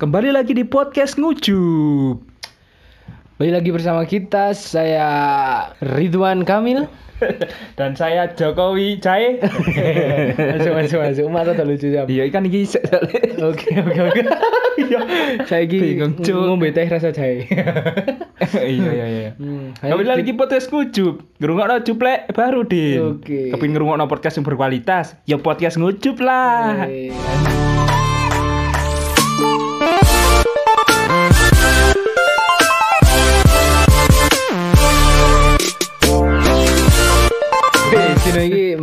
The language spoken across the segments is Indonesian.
Kembali lagi di podcast ngucup. Balik lagi bersama kita, saya Ridwan Kamil. Dan saya Jokowi Cae. masuk masuk masuk, umat rada lucu jam. Iya, ikan iki soalnya. Oke oke oke. Iya, saya ki Bingung, Cuk. ngombe teh rasa jahe. Iya iya iya. Hmm, Kembali lagi podcast ngucup. Ngrungokno cuplek baru, Din. Oke. Kepin ngrungokno podcast yang berkualitas, ya podcast ngucup lah. Eh,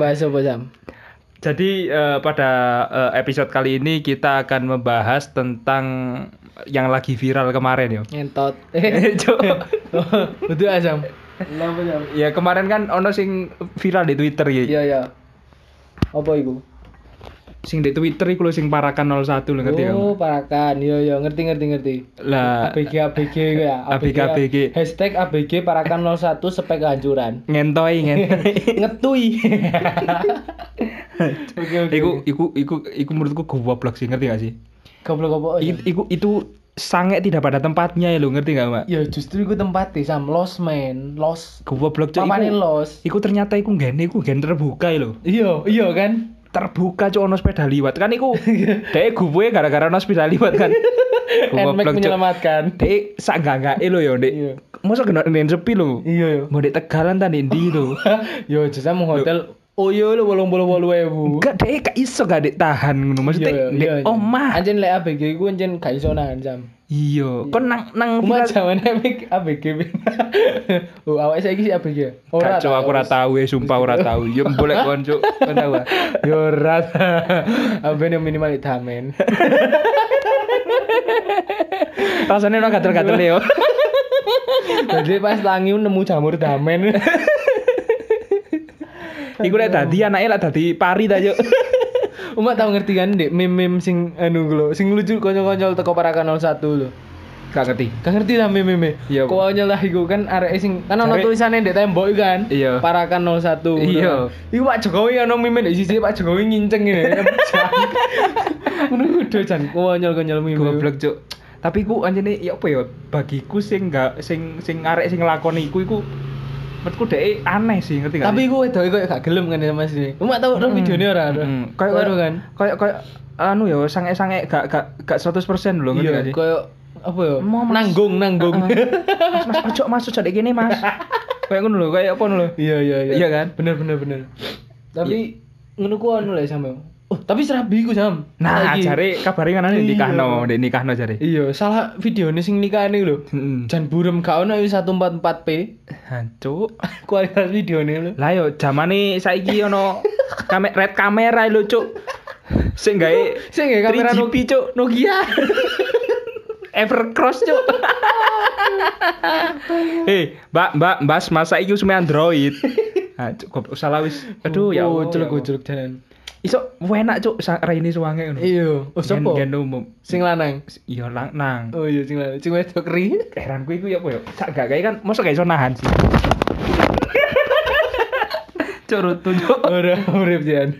Apa jam? Jadi eh, pada eh, episode kali ini kita akan membahas tentang yang lagi viral kemarin ya. Ngentot. Cuk. Betul asam. Jam? ya kemarin kan ono sing viral di Twitter ya. Iya ya. Apa iku? Sing di Twitter iku lho sing parakan 01 lho ngerti ya. Oh, parakan. Iya iya, ngerti ngerti ngerti. Lah ABG ABG ya. ABG, ABG. Hashtag ABG parakan 01 spek kehancuran. ngentoi ngentoi. Ngetui. Oke oke. iku iku iku iku menurutku goblok sih ngerti gak sih? goblok apa? Iku itu sange tidak pada tempatnya ya lo ngerti gak Mbak? Ya justru iku tempatnya sam los man, los. Goblok Papane iku. los. Iku ternyata iku gene iku gen terbuka ya lho. Iya, iya kan? Terbuka cuk ono sepeda liwat kan iku. Dek gue gara-gara ono sepeda liwat kan. Nmax menyelamatkan. Dek sak gak lho ya, Dek. Iya. Masa kena nen sepi lho. Iya yo. Mau dek Tegalan ta ndi lho. Yo jasa mau hotel Oh iya lo bolong bolong bolu ewu. Enggak dek gak iso gak dek tahan ngono. Maksudnya dek omah. Anjen lek ABG iku anjen gak iso nahan jam. Iya, kon nang nang Cuma zaman emik ABG. oh, awake saiki si ABG. Gak cok aku ora tahu ya, sumpah ora tahu. Ya boleh kon cok. Kon tahu. ah. Yo ora. Aben yang minimal itamen. Rasanya ono gatel-gatel yo. Jadi pas tangi nemu jamur damen. Iku lek dadi anake lek dadi pari ta yo. Umat tau ngerti kan dek meme-meme sing anu lho, sing lucu konyol-konyol teko parakan 01 lho. Gak ngerti. Gak ngerti lah meme-meme. Iya. Konyol lah iku kan arek sing kan ono Jare- tulisane ndek tembok iku kan. Iya. Parakan 01. Iya. Iku Pak Jokowi ono meme ndek sisi Pak Jokowi nginceng ngene. Ngono kudu jan konyol-konyol meme. Goblok cok. Tapi ku anjene ya apa ya bagiku sing gak sing sing arek sing nglakoni iku iku menurutku dek aneh sih ngerti gak? Tapi iku wedok iku gak gelem kan sama sini. Umat tau ro videone ora? Hmm. Kayak Baru kan. Kayak kayak anu ya sange-sange gak gak gak 100% lho ngerti gak Iya, sih? koyo apa ya? Mau, Mas. Nanggung, nanggung. Mas mas ojo mas ojo dek gini mas. Kayak ngono lho, kayak apa lho. Iya, iya, iya. Iya kan? Bener, bener, bener. Tapi ngono ku anu lho sampe. Oh, tapi serabi ku sam. Nah, Saiki. jare kabare kan Iya. nikahno, dek nikahno jare. Iya, salah videone sing nikahane lho. Heeh. Jan burem gak ono 144p. Hancuk. Kualitas videone lho. Lah yo zamane saiki ono kame red kamera lho, Cuk. Sing gawe Sing gawe kamera 3GP, Cuk. Nokia. Evercross, Cuk. Hei, Mbak, Mbak, Mbak, masa iki usme Android. Ah, Cuk, goblok salah wis. Aduh, ya Allah. Allah. ucul jalan. Iso enak, Cuk, raine suwange ngono. Iya. Oh, sopo? Gen umum. Sing lanang. Iya, lang nang. Oh iya sing lanang. Sing wedok ri. Heran gue iku ya apa ya? Sak gak gawe kan mosok gak iso nahan sih. Cuk, rutu, Cuk. Ora urip jan.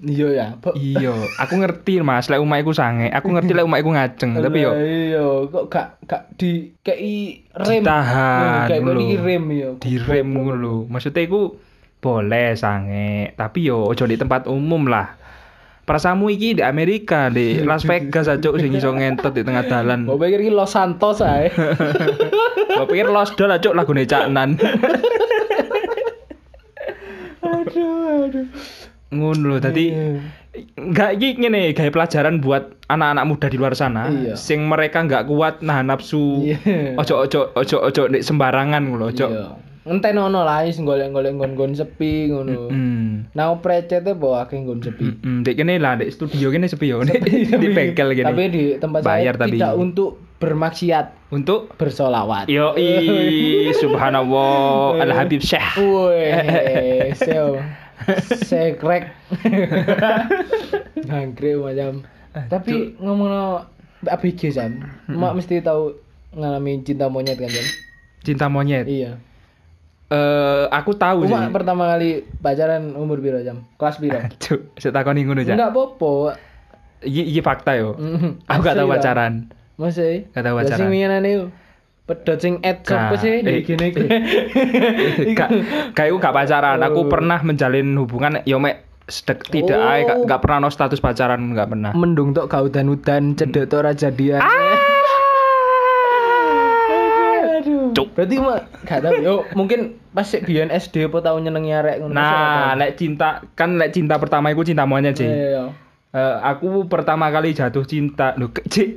Iya ya. Iya, aku ngerti Mas, lek omahku sange. Aku ngerti lek omahku ngajeng, tapi yo iya kok gak gak di kei rem. Ditahan Kayak rem ya. direm ngono lho. Maksudnya iku boleh sange, tapi yo ojo di tempat umum lah. Prasamu iki di Amerika, di Las Vegas aja sing iso ngentot di tengah dalan. Mau pikir iki Los Santos ae. Gua pikir Los Dol aja lagune Cak Nan. aduh, aduh. Ngono lho, dadi Iya. Enggak iki ngene gawe pelajaran buat anak-anak muda di luar sana Iya. sing mereka nggak kuat nahan nafsu. Iya. Ojo ojo ojo ojo nek sembarangan ngono, ojo. Iya. Ngenten ono lah wis golek-golek nggon-nggon sepi ngono. Nah, precete bawa akeh nggon sepi. Hmm, dek kene lah, dek studio kene sepi yo, di bengkel gini. Tapi di tempat Bayar saya tapi. tidak untuk bermaksiat, Untuk bersolawat. yo i subhanallah al habib syekh. Wih, seo. Sekrek. Anggrek macam. Tapi ngomong ABG Sam, mak mesti tahu ngalamin cinta monyet kan Jam? Cinta monyet. Iya. Eh, aku tahu sih. Mak pertama kali pacaran umur piro Jam? Kelas piro? Cuk, saya takoni ngono ya. Enggak popo. iki iki fakta yo. Mhm. Aku gak tahu pacaran. Masih? Gak tahu pacaran. Sing winginane yo. Pedot sing ad sapa sih Eh, gini. Gak kayak aku gak pacaran. Aku Oh. pernah menjalin hubungan yo mek sedek tidak Oh. ae gak, gak pernah no status pacaran gak pernah. Mendung tok gak udan-udan cedek tok ora jadian. Aduh. Cuk. Berarti mah gak tahu yo mungkin pas sik biyen SD apa tau nyenengi arek ngono. Nah, lek cinta kan lek cinta pertama iku cinta monyet sih. Iya. Eh, aku pertama kali jatuh cinta. Lho,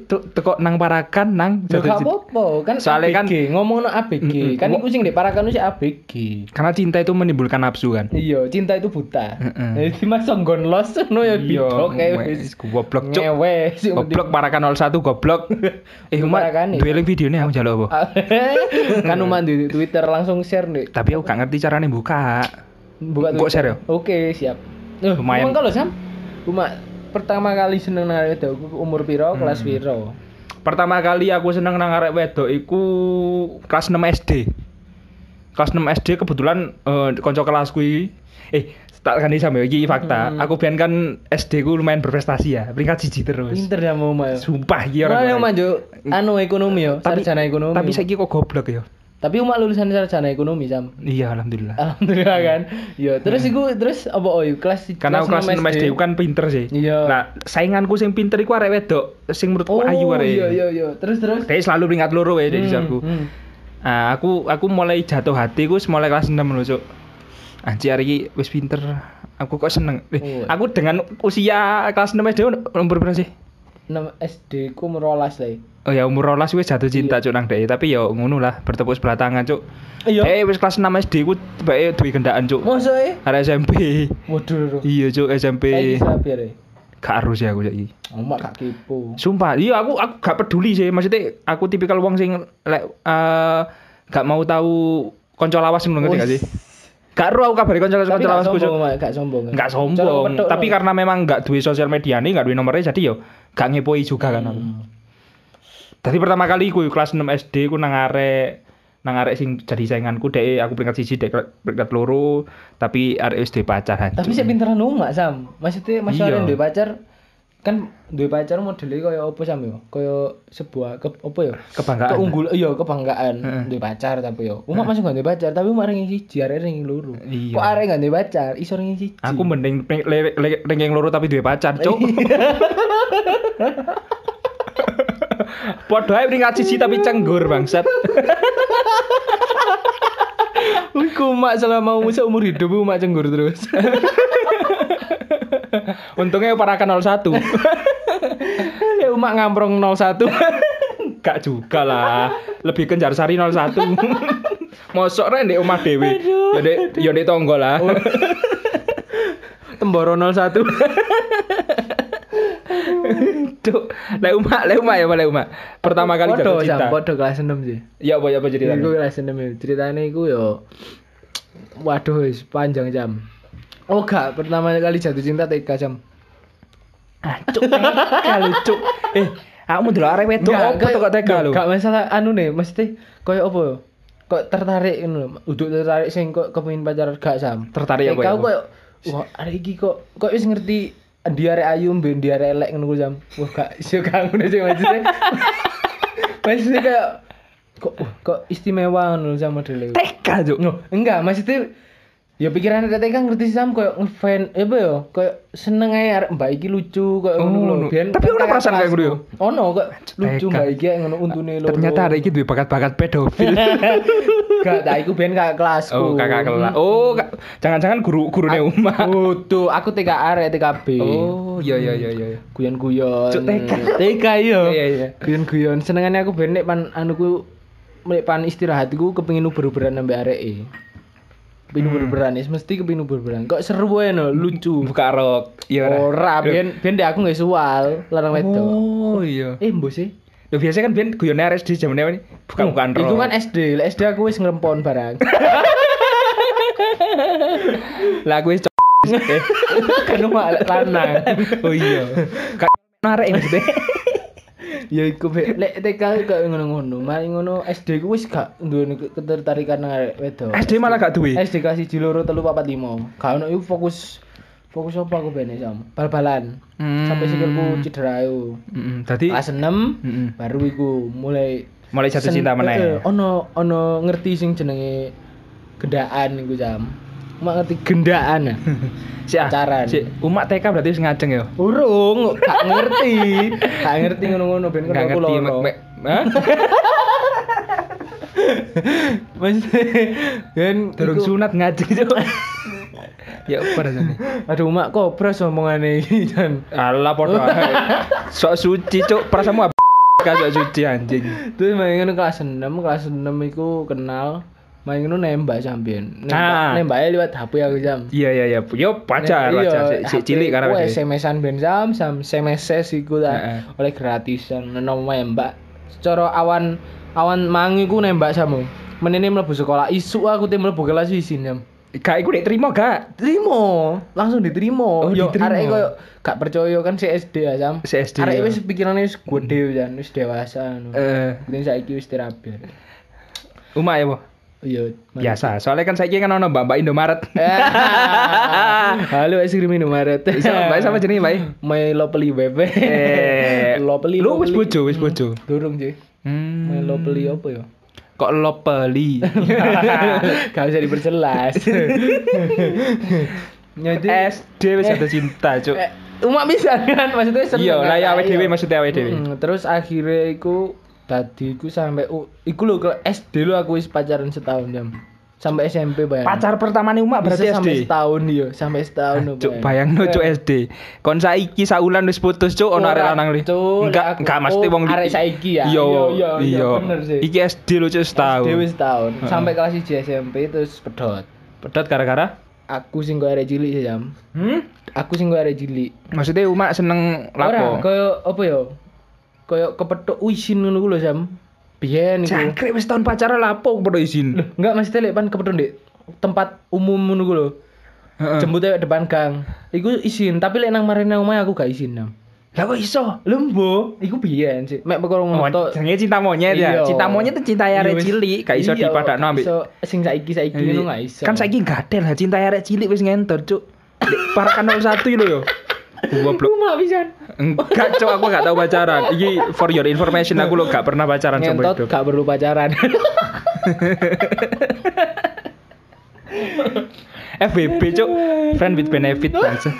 tuh teko nang parakan nang jatuh cinta. apa-apa, kan Soalnya kan- ngomong no ABG, kan Mm-mm. iku sing diparakan sih ABG. Karena cinta itu menimbulkan nafsu kan. Iya, cinta itu buta. Heeh. Jadi mas songgon los no ya bidok kayak wes, goblok cuk. Ngewe Goblok parakan 01 goblok. eh, Umat, Parakan nih. dueling videonya aku njaluk apa? kan umat di Twitter langsung share nih. Tapi aku gak ngerti caranya buka. Buka Kok share ya? Oke, siap. Eh, Lumayan. Kalau Sam. Umat pertama kali seneng nang arek wedok umur piro, Hmm. kelas piro? Pertama kali aku seneng nang arek wedok iku kelas 6 SD. Kelas 6 SD kebetulan eh kanca kelasku iki eh tak kan sampe iki fakta. Hmm. Aku biyen kan SD ku lumayan berprestasi ya, peringkat siji terus. Pinter ya mau ya. Sumpah iki Ora orang. yang maju anu ekonomi yo, Tapi- sarjana ekonomi. Tapi saiki kok goblok ya. Tapi umat lulusan sarjana ekonomi Sam. Iya, alhamdulillah. Alhamdulillah kan. Iya, terus iku terus apa oh iya, kelas Karena kelas 6 SD kan pinter sih. Iya. Nah, sainganku sing pinter iku arek wedok, sing menurutku Oh, ayu arek. iya iya iya. Terus terus. Dia selalu peringkat loro ya di Hmm, aku. hmm. Nah, aku aku mulai jatuh hati ku mulai kelas 6 lho, Cuk. Anjir hari iki wis pinter. Aku kok seneng. Eh, Oh. aku dengan usia kelas 6 SD umur berapa sih? 6 SD ku merolas lah. Oh ya umur 12 wis jatuh cinta cuk nang dhek, tapi ya ngono lah bertepuk sebelah tangan cuk. Iya. Eh wis kelas 6 SD ku tibake duwe gendaan cuk. Masa eh? Arek SMP. Waduh. Iya cuk SMP. Kayak sapi ya. Gak harus ya aku saiki. Omak gak kepo. Sumpah, iya aku aku gak peduli sih. Maksudnya aku tipikal wong sing lek eh, gak mau tahu konco lawas ngono ngerti gak sih? Gak ero aku kabari konco Tapi konco gak lawas. Mak. gak sombong. Cara sombong, tapi karena memang enggak duwe sosial media nih, enggak duwe nomornya jadi yo gak ngepoi juga kan aku. Tadi pertama kali ku kelas 6 SD ku nang arek nang arek sing jadi sainganku dek aku peringkat siji dek peringkat loro tapi arek wis duwe pacar hancur. Tapi sih pinteran umak Sam. Maksudnya Mas Iya. Yoren duwe pacar kan duwe pacar modelnya kaya apa Sam yo? Kaya sebuah ke, apa yo? Kebanggaan. Keunggul iya kebanggaan Heeh. duwe pacar tapi yo. Umak masih gak duwe pacar tapi umak ringin siji arek ringin loro. Iya. Kok arek gak duwe pacar iso ringin siji. Aku mending ranking loro tapi duwe pacar, Cuk. Padha ae peringkat siji tapi cenggur bangsat. Wih, umak selama seumur hidup umak cenggur terus. Untungnya parakan 01. ya umak ngamprong 01. Gak juga lah. Lebih kenjar sari 01. Mosok rek ndek omah dhewe. Ya ndek ya ndek tonggo lah. Temboro 01. Cuk, lek umak, lek umak ya, lek umak. Pertama kali jatuh cinta. Podo kelas 6 sih. Ya apa ya apa ceritanya? Iku kelas 6 ya. Ceritanya iku yo Waduh, wis panjang jam. Oh gak, pertama kali jatuh cinta TK jam. Ah, cuk, cuk. Eh, aku delok arek wedok kayak- tuh kok TK lu? Gak masalah anu nih, mesti koyo apa yo? Kok tertarik ngono lho. Uduk tertarik sing kok kepengin pacaran gak sam. Tertarik apa ya? aku koyo wah arek iki kok kok wis ngerti di arek ayu mbek di arek elek ngono jam. Wah gak iso gak ngono sih maksudnya. maksudnya kayak kok kok istimewa ngono jam modele. TK. No, enggak, maksudnya ya pikiran ada TK ngerti sam koyo ngefan apa ya koyo seneng ae arek mbak iki lucu koyo Oh, ngono lho. no. Biyen Tapi ora perasaan kayak ngono ya? Ono kok lucu mbak iki ngono untune lho. Ternyata hari ini duwe bakat-bakat pedofil. Gak, tak iku biyen kakak kelasku. Oh, kakak kelas. Oh, jangan-jangan guru gurune Uma. Kudu, aku TK arek TKB. Oh, iya iya iya iya. Guyon-guyon. Cuk, TK. TK iya. Iya, iya. Guyon-guyon. Senengane aku ben nek pan anuku nek pan istirahat iku kepengin uber-uberan ambek areke. Kepengin Hmm. uber-uberan, is mesti kepengin uber-uberan. Kok seru wae no, lucu. Buka rok. Iya Ora, biyen biyen aku nggak sual larang wedok. Oh, iya. Eh, mbok sih. Lo biasanya kan biyen guyone RSD jamane ini bukan bukan rok. Iku kan SD, Lek SD aku wis ngrempon barang. lah c- eh. kan rumah lanang. Oh iya. Kak narek maksudnya. Ya iku be lek TK kok ngono-ngono mari ngono SD ku wis gak duwe ketertarikan nang wedok SD malah gak duwe. SD kasih jiloro telu papat limo gak ono iku fokus fokus apa aku ben jam bal-balan Hmm. sampai sikilku cedera yo Heeh. Dadi kelas 6 Heeh. baru iku mulai mulai jatuh cinta eh, meneh. ono ono ngerti sing jenenge gendaan iku jam mak ngerti gendaan ah. Si pacaran. Si umak TK berarti wis ngajeng ya. urung gak ngerti gak ngerti ngono-ngono ben aku ngerti mek? Maksudnya kan Durung sunat ngajeng. Ya apa rasane? Aduh mak kobras omongane iki dan padha ae. Sok suci cuk, perasamu apa sok suci anjing. terus main kelas 6 kelas 6 iku kenal main ngono nembak sampean nembak Ah. nembaknya lewat HP aku jam Iya iya iya. Yo pacar Nah, pacar si, cilik karena ku dia. SMS-an ben jam sam SMS iku lah. Oleh gratisan nemu nembak. Secara awan awan mangi ku nembak samu menene mlebu sekolah isu aku tim mlebu kelas isin jam Gak iku nek trimo gak? terima langsung diterima Oh, yo diterima. arek koyo gak percaya kan si SD ya jam Si SD, arek ya. wis pikirane wis gede jan wis dewasa ngono. Eh, Mungkin saiki wis terapi umak ya, Bu. Iya Biasa, soalnya kan saiki kan ono Mbak-mbak Indomaret. halo es krim Indomaret Sama Mbak sama jenenge Mbak. My Lovely Bebe Eh, Lovely lu wis bojo, wis bojo. Durung cuy Hmm. My Lovely apa ya Kok lopeli? Gak bisa diperjelas Jadi SD wis ada cinta, Cuk. eh, Umak bisa kan maksudnya seneng Iya, lah ya kan? awake dhewe maksudnya awake dhewe. Mm, Terus akhirnya iku Tadi iku sampai u- Iku lho ke SD lo aku wis pacaran setahun jam Sampai SMP bayang Pacar pertama nih umak berarti Bisa sampai SD. setahun iya Sampai setahun lho, Cuk, bayang. no cuk SD. Kon saiki saulan wis putus cuk ono arek Ora, lanang li. Enggak, enggak mesti wong arek saiki ya? Iya, Iya, iya, iya, iya. bener sih. Iki SD lu cuk setahun. SD wis setahun. Sampai kelas 1 SMP terus pedot Pedot gara-gara? Aku sing kok arek cilik sih jam Hmm? Aku sing kok arek cilik Maksudnya umak seneng Ora, lapo? koyo apa ya? Koyo kepethuk wisin ngono ku lho, Sam. Biyen iku. Jangkrik wis tahun pacaran lapo perlu izin. Loh, enggak mesti lek pan kepethuk Dik. Tempat umum ngono ku lho. Heeh. Jemput depan gang. Iku izin, tapi lek nang marine omahe aku gak izin, Nam. Lah kok iso? Lembo, iku biyen sih. Mek perkara Oh, ngono tok. jenenge cinta monyet ya. Iya. Cinta monyet itu cinta Iya, arek wis. cilik, gak iso Iya, dipadakno ambek. Iso sing saiki-saiki ngono gak iso. Kan saiki gadel lah cinta arek cilik wis ngentot cuk. Parakan 01 lho yo. Goblok. Lu mah pisan. Enggak, cok aku gak tahu pacaran. Iki for your information aku lo gak pernah pacaran sama hidup. gak perlu pacaran. FBB cok, friend with benefit bangsa.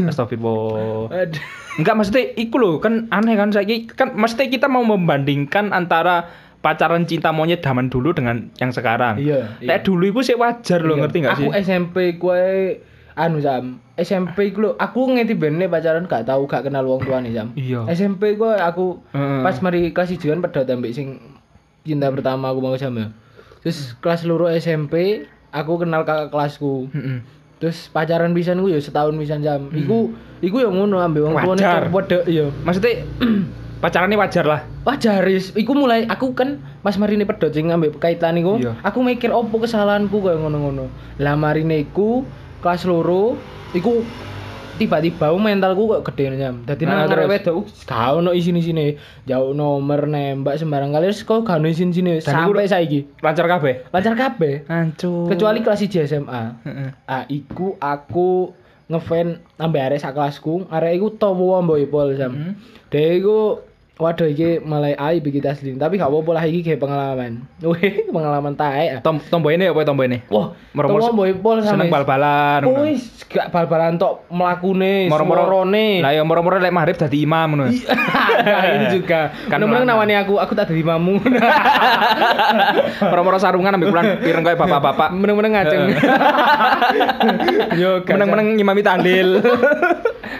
Astagfirullah. Enggak maksudnya iku loh kan aneh kan saiki kan mesti kita mau membandingkan antara pacaran cinta monyet zaman dulu dengan yang sekarang. Iya, iya. Kayak dulu itu sih wajar loh Iya. ngerti gak sih? Aku SMP kue anu jam SMP ku lho, aku ngeti bene pacaran gak tahu gak kenal wong tuane jam. Iya. SMP ku aku Heeh. pas mari kelas 1 kan pedot ambek sing cinta pertama aku mau jam ya. Terus kelas loro SMP aku kenal kakak kelasku. Heeh. Terus pacaran pisan ku ya setahun pisan jam. Iku iku yang ngono ambek wong tuane Wajar. tok padha iya. Maksudnya pacarannya wajar lah. Wajar is, iku mulai aku kan pas marine pedot sing ambek kaitan iku, Iya. aku mikir opo kesalahanku kaya ngono-ngono. Lah marine iku kelas loro iku tiba-tiba mentalku kok gede nyam. Dadi Nah, nang arek wedok gak ono isin-isine. Jauh nomor nembak sembarang kali wis kok gak ono isin-isine sampai saiki. Lancar kabeh. Lancar kabeh. Hancur. Kecuali kelas 1 SMA. Heeh. Ah, iku aku ngefan ambek arek sak kelasku. Arek iku towo mbok pol jam. Hmm. Dia iku waduh iki mulai aib iki asli. Tapi gak apa-apa lah iki kayak pengalaman. Wih, pengalaman tae. Tom tomboy ini apa tomboy ini? Wah, mbok pol sama. Seneng bal-balan. Wis gak bal-balan tok mlakune, Moro-moro semorone. Lah ya moro-moro lek maghrib dadi imam ngono. Nah, ini juga. Kan meneng nawani aku, aku tak dadi imamu. Moro-moro sarungan ambil bulan pireng kayak bapak-bapak. Meneng-meneng ngaceng. Yo, Meneng-meneng ngimami tandil.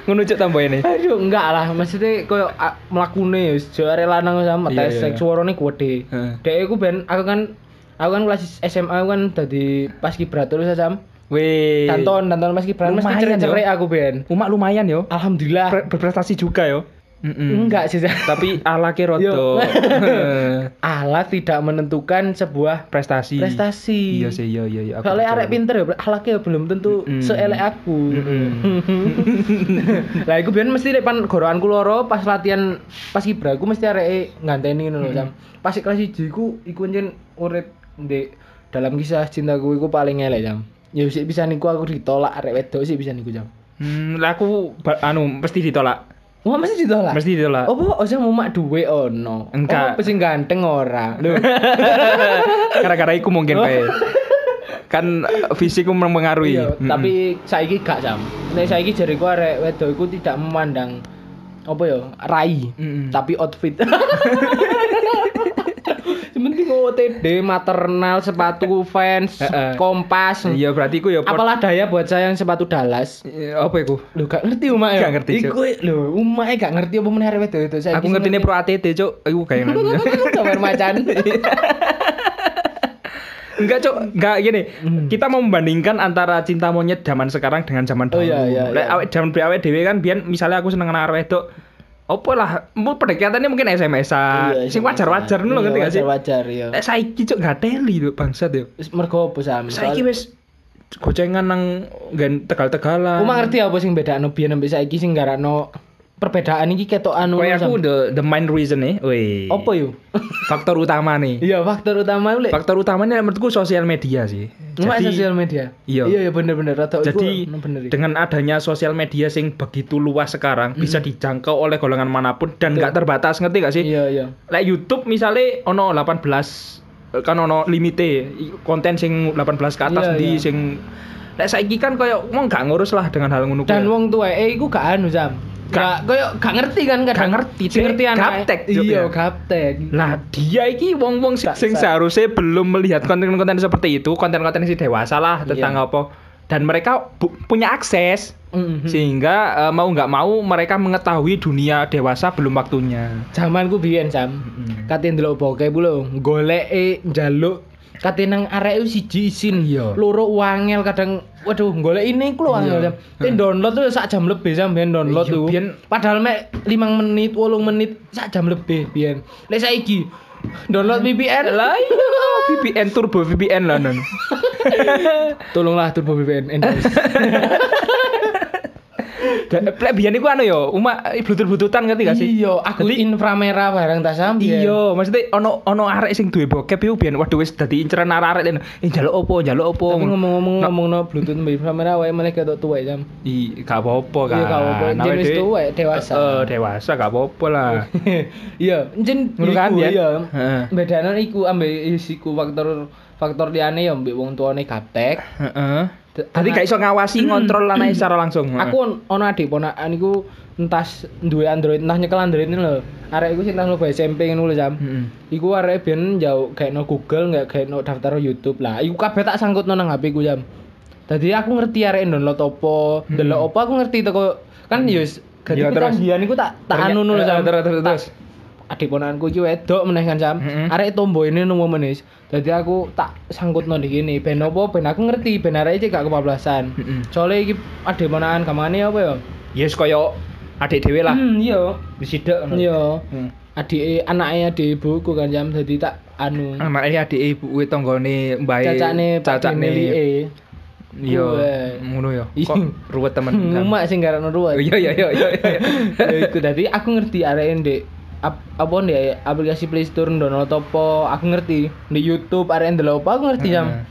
Ngono tomboy ini. Aduh, enggak lah, maksudnya koyo mlakune jare lanang sama Iya, tes iya. seks suarane gede. Heeh. Dek iku ben aku kan aku kan kelas SMA aku kan dadi paskibra terus Sam. Wih. Danton, danton paskibra mesti Lumayan, cerai-cerai aku ben. Umak lumayan yo. Alhamdulillah. Pre- berprestasi juga yo. Mm-mm. Enggak sih. Tapi ala Yo. rodo. Allah tidak menentukan sebuah prestasi. prestasi. Iya sih, iya iya iya. Kalau arek pinter ya, alaknya belum tentu Mm-mm. seelek aku. Lah iku biyen mesti lek pan gorokanku loro pas latihan pas kibra aku mesti areke nganteni ngono lho, Sam. Pas kelas 1 iku iku njen urip ndek dalam kisah cintaku iku paling elek, Sam. Ya sik bisa niku aku ditolak arek wedok sih bisa niku jam. Hmm, lah aku anu mesti ditolak. Wah masih ditolak. Mesti ditolak. Apa ojo mau mak duwe ono? Enggak. Oh, sing ganteng ora. Lho. Gara-gara iku mungkin kayak kan eh, fisikku mempengaruhi. Iya, Mm-mm. tapi saiki gak jam. Nek saiki jariku arek wedok iku tidak memandang apa ya, rai, Mm-mm. tapi outfit. Sementing OTD, maternal, sepatu fans, kompas. Iya berarti iku ya Apalah daya buat saya yang sepatu Dallas. Eh, apa iku? Lho gak ngerti umak ya? Gak ngerti. Iku lho, umak gak ngerti apa meneh wedok itu. Aku ngerti pro ATT, Cuk. Iku kayak ngono. Kamar macan. Enggak, Cuk. Enggak gini. Hmm. Kita mau membandingkan antara cinta monyet zaman sekarang dengan zaman Oh, dahulu. iya, iya, Lek iya. awet zaman awet dhewe kan biyen misalnya aku seneng anak arek wedok. Apa lah, mau pendekatannya mungkin SMS-an. Iya, Sing wajar-wajar ngono ngerti gak sih? Wajar ya. Lek saiki Cuk gak teli tuh bangsat yo. Wis mergo apa sam? Saiki wis gocengan nang tegal-tegalan. Mah ngerti apa sing bedakno biyen sampe saiki sing garakno perbedaan iki ketok anu. Kayak aku the the main reason nih, weh. apa yo? Faktor utama nih. Iya, faktor utama lek Faktor utamanya menurutku sosial media sih. Cuma Jadi- sosial media. Iya. Iya, iya bener-bener rata Jadi iku bener. dengan adanya sosial media sing begitu luas sekarang bisa dijangkau oleh golongan mana pun dan nggak terbatas ngerti gak sih? Iya, iya. Like YouTube misalnya ono 18 kan ono limite konten sing 18 ke atas Iya, di iya. sing Lek saiki kan koyo mau nggak ngurus lah dengan hal ngono Dan wong tuweke iku gak anu jam. Gak koyo gak ngerti kan. Gak ngerti, Sing ngerti Cek. anake. Gaptek, Iya, ya. gaptek. Lah dia iki wong-wong sing, Gak sing seharusnya belum melihat konten-konten seperti itu, konten-konten si dewasa lah tentang Iya. apa. Dan mereka punya akses Mhm. sehingga eh, mau nggak mau mereka mengetahui dunia dewasa belum waktunya. Zamanku biyen jam. Mm. Kate ndelok bokep lho, goleke njaluk kate nang arek siji isin. Iya. Loro wangel kadang waduh golek ini ku lho wangel Iya. jam. Tapi download tuh sak jam lebih jam biyen download Iya, tuh. Padahal mek 5 menit, 8 menit sak jam lebih biyen. Lek saiki download VPN Lah iya, VPN turbo VPN lah non. Tolonglah Turbo VPN endorse. Plek biyen iku anu yo, uma bluetooth-bluetoothan ngerti gak sih? Iya, aku Jadi- inframerah barang tas sam. biyen. Iya, maksudnya ono ono arek sing duwe bokep iku biyen waduh wis dadi inceran arek-arek ini. Eh njaluk opo, njaluk opo. Tapi ngomong-ngomong Nah, ngomong no Bluetooth mbek inframerah wae malah ketok tuwek jam. i gak apa-apa kan. Iya, gak apa-apa. Jenis wede- tuwek, dewasa. Eh, dewasa gak apa-apa lah. Iya, encen Ngono kan, ya? Iya. Heeh. Bedane iku ambek isiku faktor faktor liyane ya mbek wong tuane gaptek. Heeh. Tadi gak iso ngawasi ngontrol anake secara langsung. Aku on- ono adik ponakan iku entah duwe Android, entah nyekel Android ini lho. Arek iku sing entah mlebu SMP ngono lho, Jam. Iku arek ben jauh kayak no Google nggak kayak no daftar YouTube lah. Iku kabeh tak sangkut nang HP ku jam. Tadi aku ngerti arek download opo, delok opo aku ngerti teko kan yo Jadi terus? kecanggihan iku tak tak anu nul jam. terus, terus, terus. Adik ponakanku iki wedok meneh kan jam. Mm-mm. Arek tombo ini nunggu menis. Jadi aku tak sangkut nang gini. Ben opo ben aku ngerti ben arek iki gak kebablasan. Heeh. Soalnya iki adik ponakan kamane apa ya? Yes koyo adik dhewe lah. Hmm, iya. Disidak ngono. Iya. Hmm. Adik anaknya adik ibuku kan jam jadi tak anu. Anake adik ibu kuwi tanggane mbae cacane cacane Iya, ngono ya. Iya. Kok ruwet temen. Ngumak sing garane ruwet. Iya iya iya iya. iya. Ya iku dadi aku ngerti arek ndek ap, apa ndek aplikasi Play Store download apa aku ngerti di YouTube arek ndelok apa aku ngerti jam. Heeh.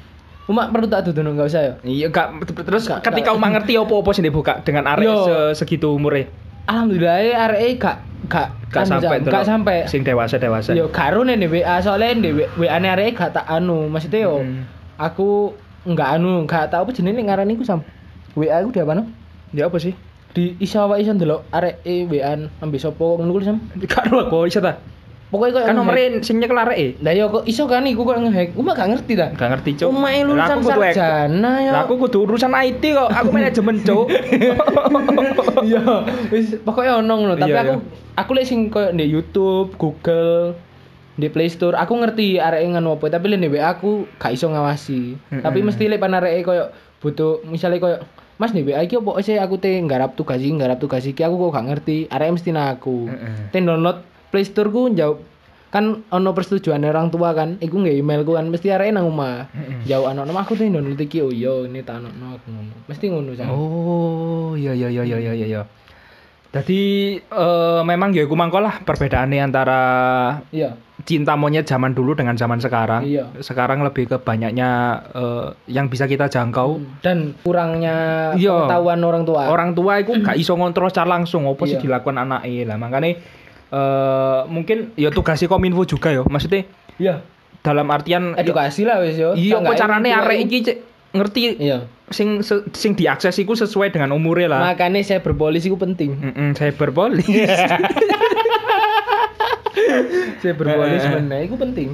Cuma perlu tak dudu enggak usah ya. Iya, gak terus Gak- ketika kamu ngerti apa-apa sing dibuka dengan arek Yo. se- segitu umure. Alhamdulillah arek gak gak Gak anu, sampai gak sampai sing dewasa-dewasa. yo karo nih WA soalnya di WA ane arek gak tak anu maksudnya yo Hmm. aku enggak anu enggak tahu apa jenenge ngarani ku sam. WA ku di apa no? Ya apa sih? Di iso wae iso ndelok arek e WA ambil sapa ngono ku sam. Karo aku iso ta? Pokoknya kok Kan nomere sing nyekel areke. Lah yo kok iso kan iku kok ngehack. Uma gak ngerti ta. Gak ngerti, Cuk. Umae lulusan sarjana yo. Lah aku kudu urusan IT kok. Aku manajemen, Cuk. Iya, wis pokoknya ono ngono, tapi Iya, aku iya. aku lek sing koyo di YouTube, Google, di Play Store, aku ngerti arek ngono apa, tapi lek di WA aku gak iso ngawasi. Tapi mesti lek pan areke koyo butuh misalnya koyo Mas di WA iki opo sih aku te nggarap tugas iki, nggarap tugas iki aku kok gak ngerti. Arek mesti aku. Heeh. Ten download Play Store ku jauh kan ono persetujuan orang tua kan iku nggak emailku kan mesti arek nang omah jauh anak nama aku tuh download iki oh iya ini tak anak aku ngono mesti ngono Cak. Oh, iya iya iya iya iya iya. Jadi eh, memang ya iku mangko lah perbedaannya antara iya cinta monyet zaman dulu dengan zaman sekarang. Iya. Sekarang lebih ke banyaknya eh, yang bisa kita jangkau. dan kurangnya Iya. pengetahuan orang tua. Orang tua itu gak iso ngontrol secara langsung apa sih Iya. dilakukan anaknya lah. Makanya eh mungkin ya tugasnya Kominfo juga ya. Maksudnya Iya. dalam artian Edukasi lah wis yo. Iya, apa carane arek iki ngerti Iya. sing se- sing diakses iku sesuai dengan umurnya lah. Makanya saya berpolis itu penting. Mm-mm, cyberpolis. Saya berpolis Eh, eh. mana itu penting.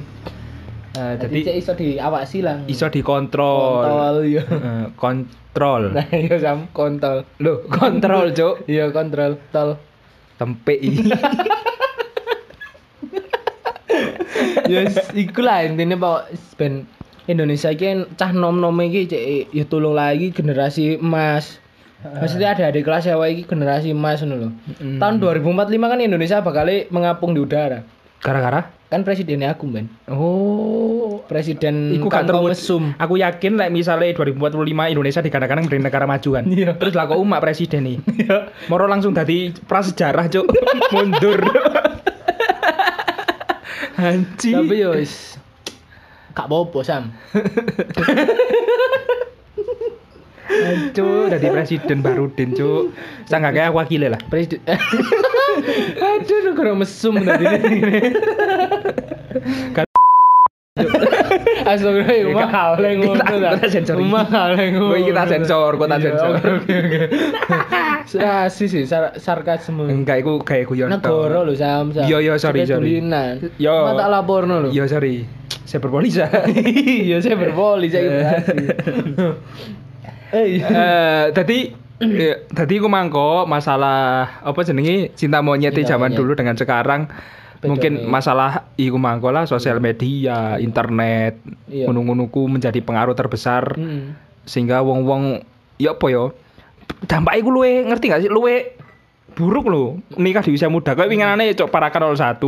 Nah, jadi cek iso diawasi lah. iso dikontrol. Kontol iya. Eh, kontrol. Nah, iya sam kontol. Loh, kontrol, Cuk. Iya kontrol tol. Tempe iki. Yes, iku lah intinya Pak ben Indonesia iki kan cah nom-nom iki cek ya tolong lagi generasi emas. Maksudnya ada adik kelas ya iki generasi emas ngono lho. Mm. Tahun 2045 kan Indonesia bakal mengapung di udara. Gara-gara Kan presidennya aku, Ben. Oh, Presiden Iku terwujud. mesum. Aku yakin like, misalnya 2045 Indonesia dikatakan menjadi negara maju kan. Iya. Terus lah kok umat presiden nih. Iya. Moro langsung dari prasejarah, Cuk. Mundur. Anji. Tapi yo gak apa-apa, Sam. Cuk, dari presiden baru Den, Cuk. Sanggak kayak wakilnya lah. Presiden Aduh, negara mesum tadi ini. Kan- Astagfirullah, Iya, Kita- kaleng ngono kita- ta. kita sensor iki. Rumah kaleng ngono. Kowe iki tak sensor, Iya, sensor. Rasis sih, sar sarkasme. Enggak, iku kayak guyon. Negara lho, Sam. Sam. Iya, iya, sorry, Kita sorry. dulinan. Yo. Cuma tak laporno lho. Iya, sorry. Saya berpolis ya. Iya, saya berpoli, saya berhasil. Eh, iya. Eh, tadi eh, tadi aku mangko masalah apa jenenge cinta monyet Cinta zaman monyet. dulu dengan sekarang mungkin masalah iku mangko lah sosial media, internet, Iya. ngono-ngonoku menjadi pengaruh terbesar sehingga wong-wong ya apa ya dampaknya iku luwe ngerti gak sih luwe buruk loh nikah di usia muda kayak winginane cok parakan 01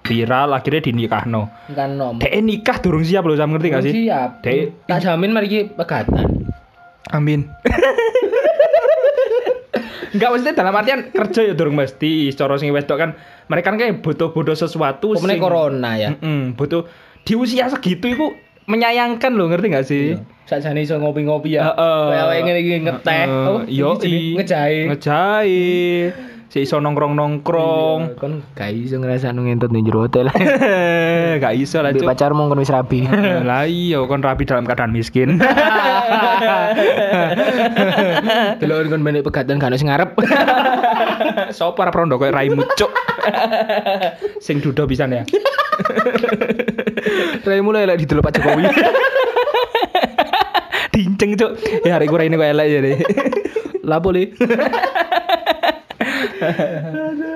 viral akhirnya dinikahno Kan nom. dek nikah durung siap loh sama ngerti gak sih Siap. Dek- Tak jamin mari pegatan. Amin. Enggak maksudnya dalam artian kerja ya durung mesti cara sing wedok kan mereka kan kayak butuh-butuh sesuatu Pemene corona ya. Mm-mm, butuh di usia segitu itu menyayangkan loh ngerti gak sih? Sakjane iso ngopi-ngopi ya. Heeh. Kayak awake ngene iki ngeteh. Heeh, Oh, yo iki jenenge Si iso nongkrong-nongkrong. Kon gak iso ngrasakno ngentot ning jero hotel. gak iso lah, Mbek Cuk. pacarmu kon wis rapi. Lah iya kon rapi dalam keadaan miskin. Delok kon benek pegatan gak ono sing ngarep. Sopo ora prondo koyo raimu, Cuk. Sing duda pisan ya. Raimu lek elek didelok Pak Jokowi. Dinceng, Cuk. Ya hari gue ini elek ya deh. Lapo le?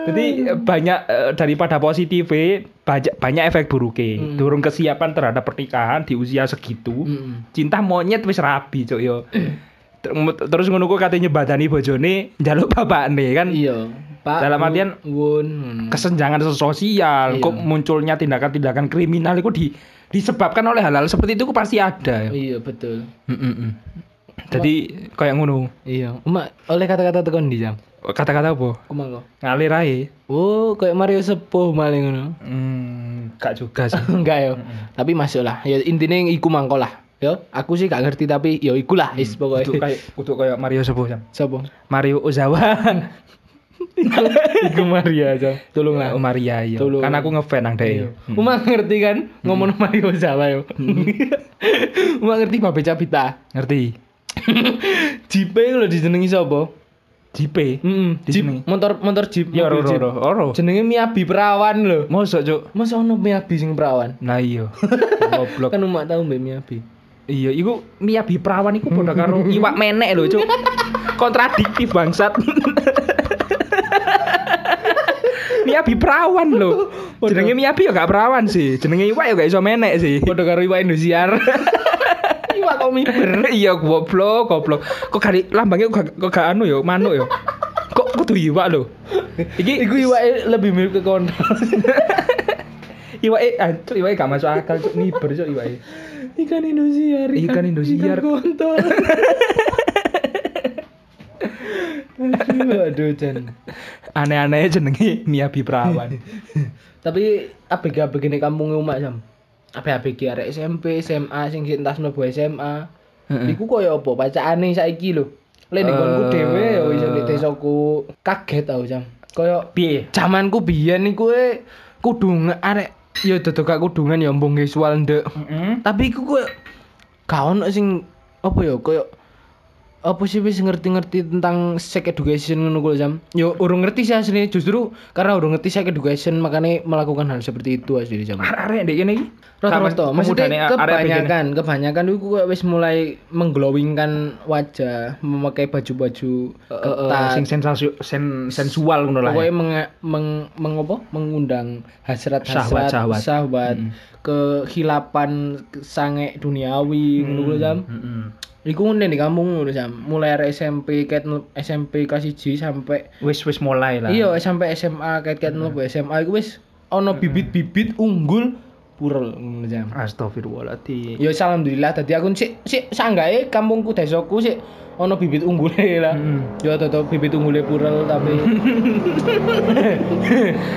Jadi eh, banyak eh, daripada positif banyak banyak efek buruknya. Hmm. Durung kesiapan terhadap pernikahan di usia segitu. Mm. Cinta monyet wis rabi, Cuk yo. Ter- Terus ngono ku katanya badani bojone njaluk bapakne kan. Iya. Pak. Dalam artian- Wun. Kesenjangan sosial, Iya. kok munculnya tindakan-tindakan kriminal itu di disebabkan oleh hal-hal seperti itu pasti ada. Iya betul. Mm-mm-mm. Jadi kayak ngono. Iya. Mak oleh kata-kata tekon di jam. Kata-kata apa? Kumangko. Ngalir ae. Oh, kayak Mario Sepuh maling ngono. Hmm, gak juga sih. Enggak ya. Tapi masuk lah. Ya intinya iku mangko lah. Yo, aku sih gak ngerti tapi yo iku lah is Kudu pokoknya. kayak kayak Mario Sepuh Sam. Sopo? Mario Ozawa. Iku Maria aja. Tolong lah. Oh, Maria iya. Tolong. Kan aku ngefan nang Iya. dhek. Uma ngerti kan ngomong Mario Zawa yo. Uma ngerti Babe Capita. Ngerti? Jipe lho dijenengi sapa? Jipe. Heeh. Dijenengi? Jeep motor motor Jeep. Ya ora ora Jeep. ora. Jenenge Miyabi Perawan lho. Mosok, Cuk. Masa ono Miyabi sing perawan? Nah iya. Goblok. Kan umak tau mbek Miyabi. Iya, iku Miyabi Perawan iku padha karo iwak menek lho, Cuk. Kontradiktif bangsat. Miyabi perawan lho. Jenenge Miyabi ya gak perawan sih. Jenenge iwak ya gak iso menek sih. Padha karo iwak Indosiar. Iwak kok miber. iya goblok, goblok. Kok kali lambangnya kok, gak- kok gak anu ya, manuk ya. Kok kudu iwak lho. Iki Iku iwak lebih mirip ke kontol. iwak eh ancur iwak gak masuk akal cuk miber cuk iwak. Ikan Indosiar. Ikan Indosiar. Ikan kontol. Aduh, Jan. Aneh-aneh jenenge Nia Biprawan. Tapi ABG ABG ning kampung umak jam. ABG arek SMP, SMA sing entas mlebu SMA. Heeh. Iku koyo apa pacakane saiki lho. Lek ning nggonku Eh. dhewe ya iso ning desaku kaget tau jam. Koyo Piye? zamanku biyen iku e kudu arek ya dodok gak kudungan ya mbong visual ndek. Heeh. Tapi iku koyo gak ono sing apa ya koyo apa sih wis ngerti-ngerti tentang sex education ngono kuwi jam. Yo urung ngerti sih aslinya justru karena urung ngerti sex education makanya melakukan hal seperti itu asli jam. Arek ndek kene iki. Rata-rata maksudnya kebanyakan kebanyakan koyo wis mulai mengglowingkan wajah, memakai baju-baju ketat. sing sensasi sen, sensual ngono lah. ya. Pokoknya meng, meng, meng- apa? mengundang hasrat-hasrat Syahwat-syahwat. syahwat, Mm. kehilapan sange duniawi ngono kuwi jam. Iku ngene di kampung ngono jam. Mulai dari SMP ket SMP kelas 1 sampai Wis wis mulai lah. iya sampai SMA ket ket mlebu SMA iku wis ono bibit-bibit unggul purel ngono jam. Astagfirullahaladzim. Ya alhamdulillah tadi aku sik sik sanggae kampungku desaku sik ono bibit unggule lah. Mm. Ya tetep bibit unggule purel tapi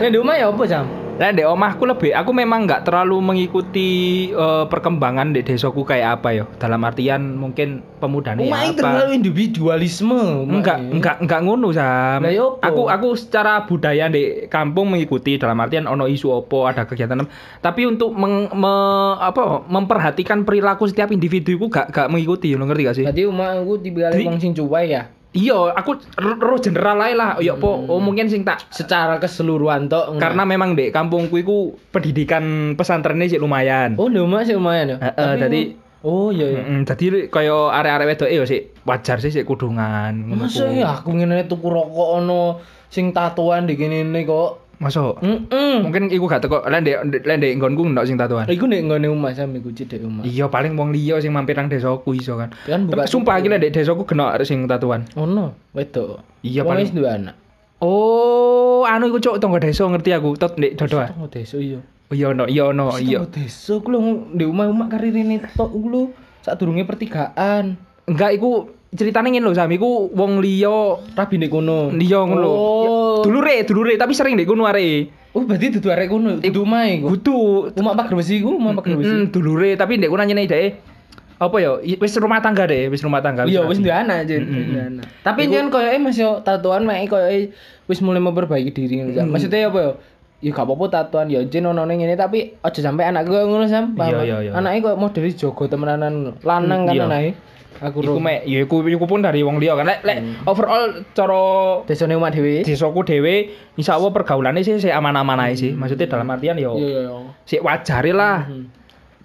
Nek di omah ya apa jam? Lah di omahku lebih, aku memang nggak terlalu mengikuti eh, perkembangan di desaku kayak apa ya. Dalam artian mungkin ya iki apa. terlalu individualisme. Enggak, enggak, enggak ngono Sam. Lah, ya? Aku aku secara budaya di kampung mengikuti dalam artian ono isu opo, ada kegiatan. Tapi untuk meng- me- apa memperhatikan perilaku setiap individu itu gak gak mengikuti, lo ngerti gak sih? Berarti omah aku tipe Jadi- wong sing cuwai ya. Iya, aku ro ro general ae lah. Ya apa, oh mungkin sing tak Secara keseluruhan tok. karena memang di kampungku itu pendidikan pesantrennya sih lumayan. oh omah sih lumayan ya. Heeh, ku- Oh iya iya. Mm, jadi kaya area-area wedok ya sih wajar sih sih kudungan. Masa ya aku ngene tuku rokok ono sing tatoan di kene kok. Masa? Heeh. Mungkin iku gak teko lan ndek lan ndek nggonku ndok sing tatuan. Iku nek nggone omah sampe iku cedek omah. Iya paling wong liya sing mampir nang desaku iso kan. Kan buka Tapi sumpah iki ndek desaku kena sing tatuan. Ono, wedok. Iya, paling- wis duwe anak. Oh, anu iku cuk tangga desa ngerti aku. Tot ndek dodoa. Tonggo desa iya. Oh iya ono, iya ono, iya. Tonggo desa ku lho di omah-omah karirine tok ku lho sadurunge pertigaan. Enggak iku ceritane ngene lho Sam, iku wong liya Rabi nek kono. liya ngono lho. Oh. Ya, Dulure, dulure tapi sering ndek kono arek. Oh, berarti dudu arek kono, dudu omah iku. Kudu Omah pager besi iku, omah pager besi. Mm, dulure tapi ndek kono nyene dhek apa ya wis rumah tangga deh wis rumah tangga Iya, wis duwe anak jen. Mm, mm, mm. anak. Tapi jen koyoke Mas yo tatuan mek koyoke wis mulai memperbaiki diri ngono. Jam. Maksudnya apa yo? Ya gak apa-apa tatuan ya jen ono ning ngene tapi aja sampe anak koyo ngono sam. paham? Iya, iya, iya. Anake koyo model jogo temenanan ngono. Lanang kan Iya. anake. Aku iku mek ya iku iku pun dari wong liya kan lek lek overall cara Desane omah dhewe. desaku dhewe insyaallah pergaulane sih sih aman-aman ae sih maksudnya dalam artian yo Iya, iya, iya. sik wajare lah Hmm.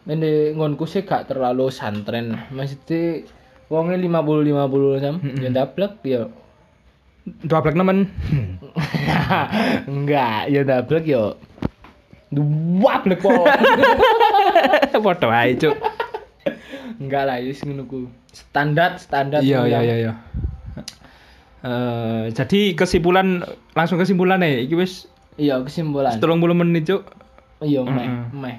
Ini ngonku sih gak terlalu santren. Maksudnya wonge 50-50 sam. Mm-mm. Ya ndablek ya. dua blek nemen Enggak, ya ndablek ya. Dua blek kok. padha ae cuk Enggak lah, wis ngono ku. Standar, standar. iya iya ya. iya iya Eh, jadi kesimpulan langsung kesimpulan nih iki wis Iya, kesimpulan. 30 menit cuk Iya, meh, Mm-mm. meh.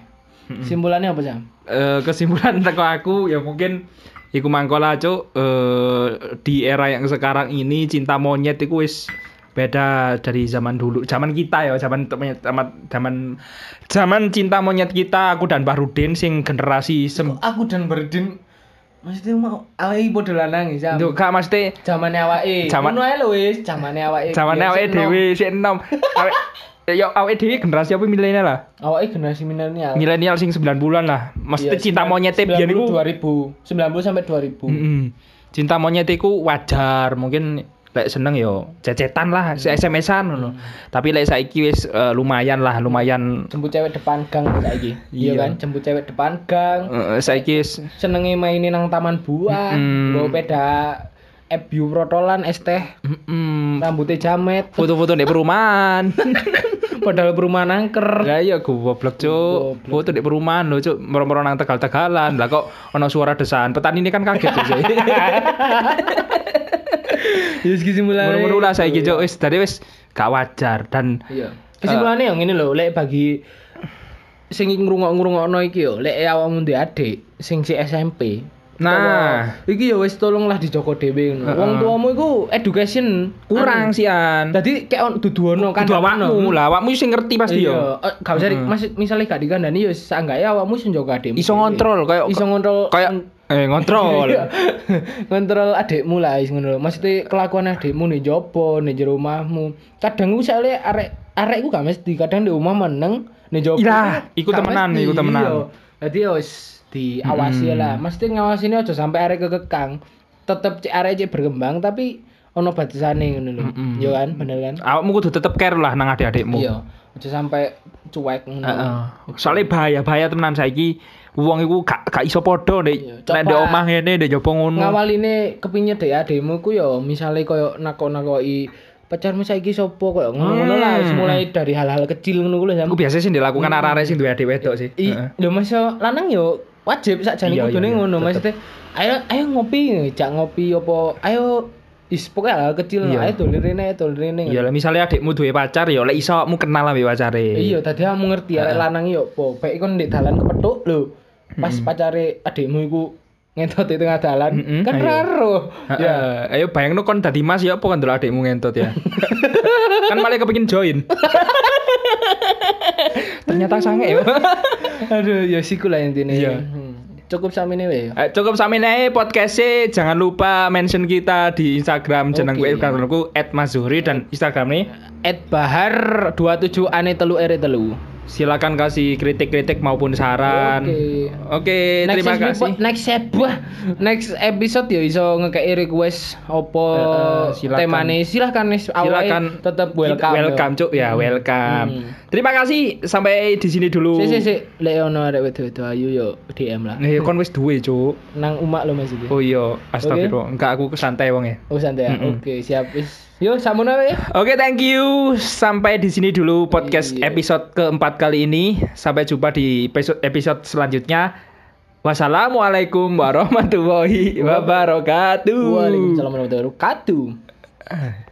Kesimpulannya apa, Sam? Eh, kesimpulan teko aku ya mungkin iku mangkola cuk eh, di era yang sekarang ini cinta monyet itu wis beda dari zaman dulu zaman kita ya zaman zaman zaman zaman cinta monyet kita aku dan Bahrudin sing generasi sem Aku dan Berdin Maksudnya mau awake padha lanang ya. Nduk, gak mesti Zamane awake. Zaman- Ngono ae lho wis, zamane awake. zaman Ya, awake dhewe sik enom awake ya awake dhewe generasi apa milenial lah Awake generasi milenial. milenial sing 90-an lah mesti Iya, cinta sembilan- monyet biyen iku 2000, 90 sampai 2000. Mm-mm. Cinta monyet iku wajar, mungkin lek seneng yo cecetan lah, si SMS-an ngono. Tapi lek saiki wis eh, lumayan lah, lumayan Jemput cewek depan gang saiki. Iya Iya. kan, jemput cewek depan gang. eh, saiki Senenge mainin nang taman buah, Mm-mm. nggo peda ebu protolan es teh, mm, rambutnya jamet, foto-foto di perumahan. padahal perumahan angker. Lah iya goblok cuk. Foto di perumahan lho cuk, moro-moro nang Tegal-Tegalan. Lah kok ono suara desahan. Petani ini kan kaget. Ya wis kesimpulannya. Moro-moro lah saiki cuk wis dadi wis gak wajar dan Iya. Kesimpulannya yang ini loh, lek bagi sing ngrungok-ngrungokno iki yo, lek awakmu ndek adik sing si SMP, Nah. Utawa, iki ya wis tolonglah dijogo dhewe ngono. Wong Heeh. tuamu iku education kurang sian. Dadi kayak on- dudu ono Kudu awakmu lah, awakmu sing ngerti pasti Iya, yo. eh, gak usah Heeh. mas, misalnya gak dikandani ya seenggaknya awakmu sing njogo adikmu. Iso ngontrol kayak iso ngontrol kayak eh ngontrol. Iya. ngontrol adikmu lah is ngono. Maksudnya kelakuan adikmu nih jopo nih jero omahmu. Kadang ku soalnya arek arek ku gak mesti, kadang di omah meneng nih jopo. Iya, ku iku gak temenan, mesti. iku temenan. Iya. Jadi ya wis diawasi Hmm. lah. Mesti ngawasine aja sampai arek kekekang. Tetep cek arek cek berkembang tapi ono batasane ngono lho. Mm-mm. Iya kan, bener kan? Awakmu kudu tetep care lah nang adik-adikmu. Iya. Aja sampai cuek ngono. Heeh. Soalnya bahaya-bahaya tenan saiki wong iku gak gak iso padha Iya, nek nek ndek omah ngene ndek jopo ngono. ngawaline kepingin dek ademu ku ya misale koyo nakok-nakoki pacarmu saiki sopo koyo ngono-ngono lah wis mulai dari hal-hal kecil ngono ku lho. Iku biasa sih dilakukan arek-arek sing duwe adik wedok sih. Lho Mas lanang yo wajib sakjane Iya, kudune iya, iya, ngono maksudnya ayo ayo ngopi jak ngopi apa ayo is pokoknya hal kecil Iya. ayo dolen rene dolen rene Ya lah misalnya adikmu duwe pacar ya lek iso awakmu kenal ambek pacare. iya tadi kamu ngerti arek lanang yo apa baik kon ndek dalan kepethuk lho pas pacare adikmu iku ngentot di tengah dalan Mm-mm, kan ayo. raro Ya, ayo bayangno kon dadi Mas ya apa kan delok adikmu ngentot ya. kan malah kepengin join. Ternyata sange ya. aduh ya siku lah intinya Iya. Hmm. cukup sama ini weh Eh, cukup nae podcast jangan lupa mention kita di Instagram jeneng Oke. gue Instagramku @mazuri dan Instagram nih Ed Bahar 27 ane telu ere telu. Silakan kasih kritik-kritik maupun saran. Oke. Oke, Next terima episode- kasih. Next sebuah next episode ya iso ngekei request opo Eh, eh, silakan. temane silahkan nih Silakan tetap welcome. welcome cuk ya welcome. Hmm. Terima kasih sampai di sini dulu. Si si si lek ono arek wedo-wedo ayu yo DM lah. Nih kon wis duwe cuk. Nang umak lo maksudnya. Oh iya, astagfirullah. Enggak aku santai wong ya. Oh santai ya. Mm-mm. Oke, siap wis. Yo samono ya. Oke, thank you. Sampai di sini dulu podcast Iya. episode keempat kali ini. Sampai jumpa di episode episode selanjutnya. Wassalamualaikum warahmatullahi wabarakatuh. Waalaikumsalam warahmatullahi wabarakatuh.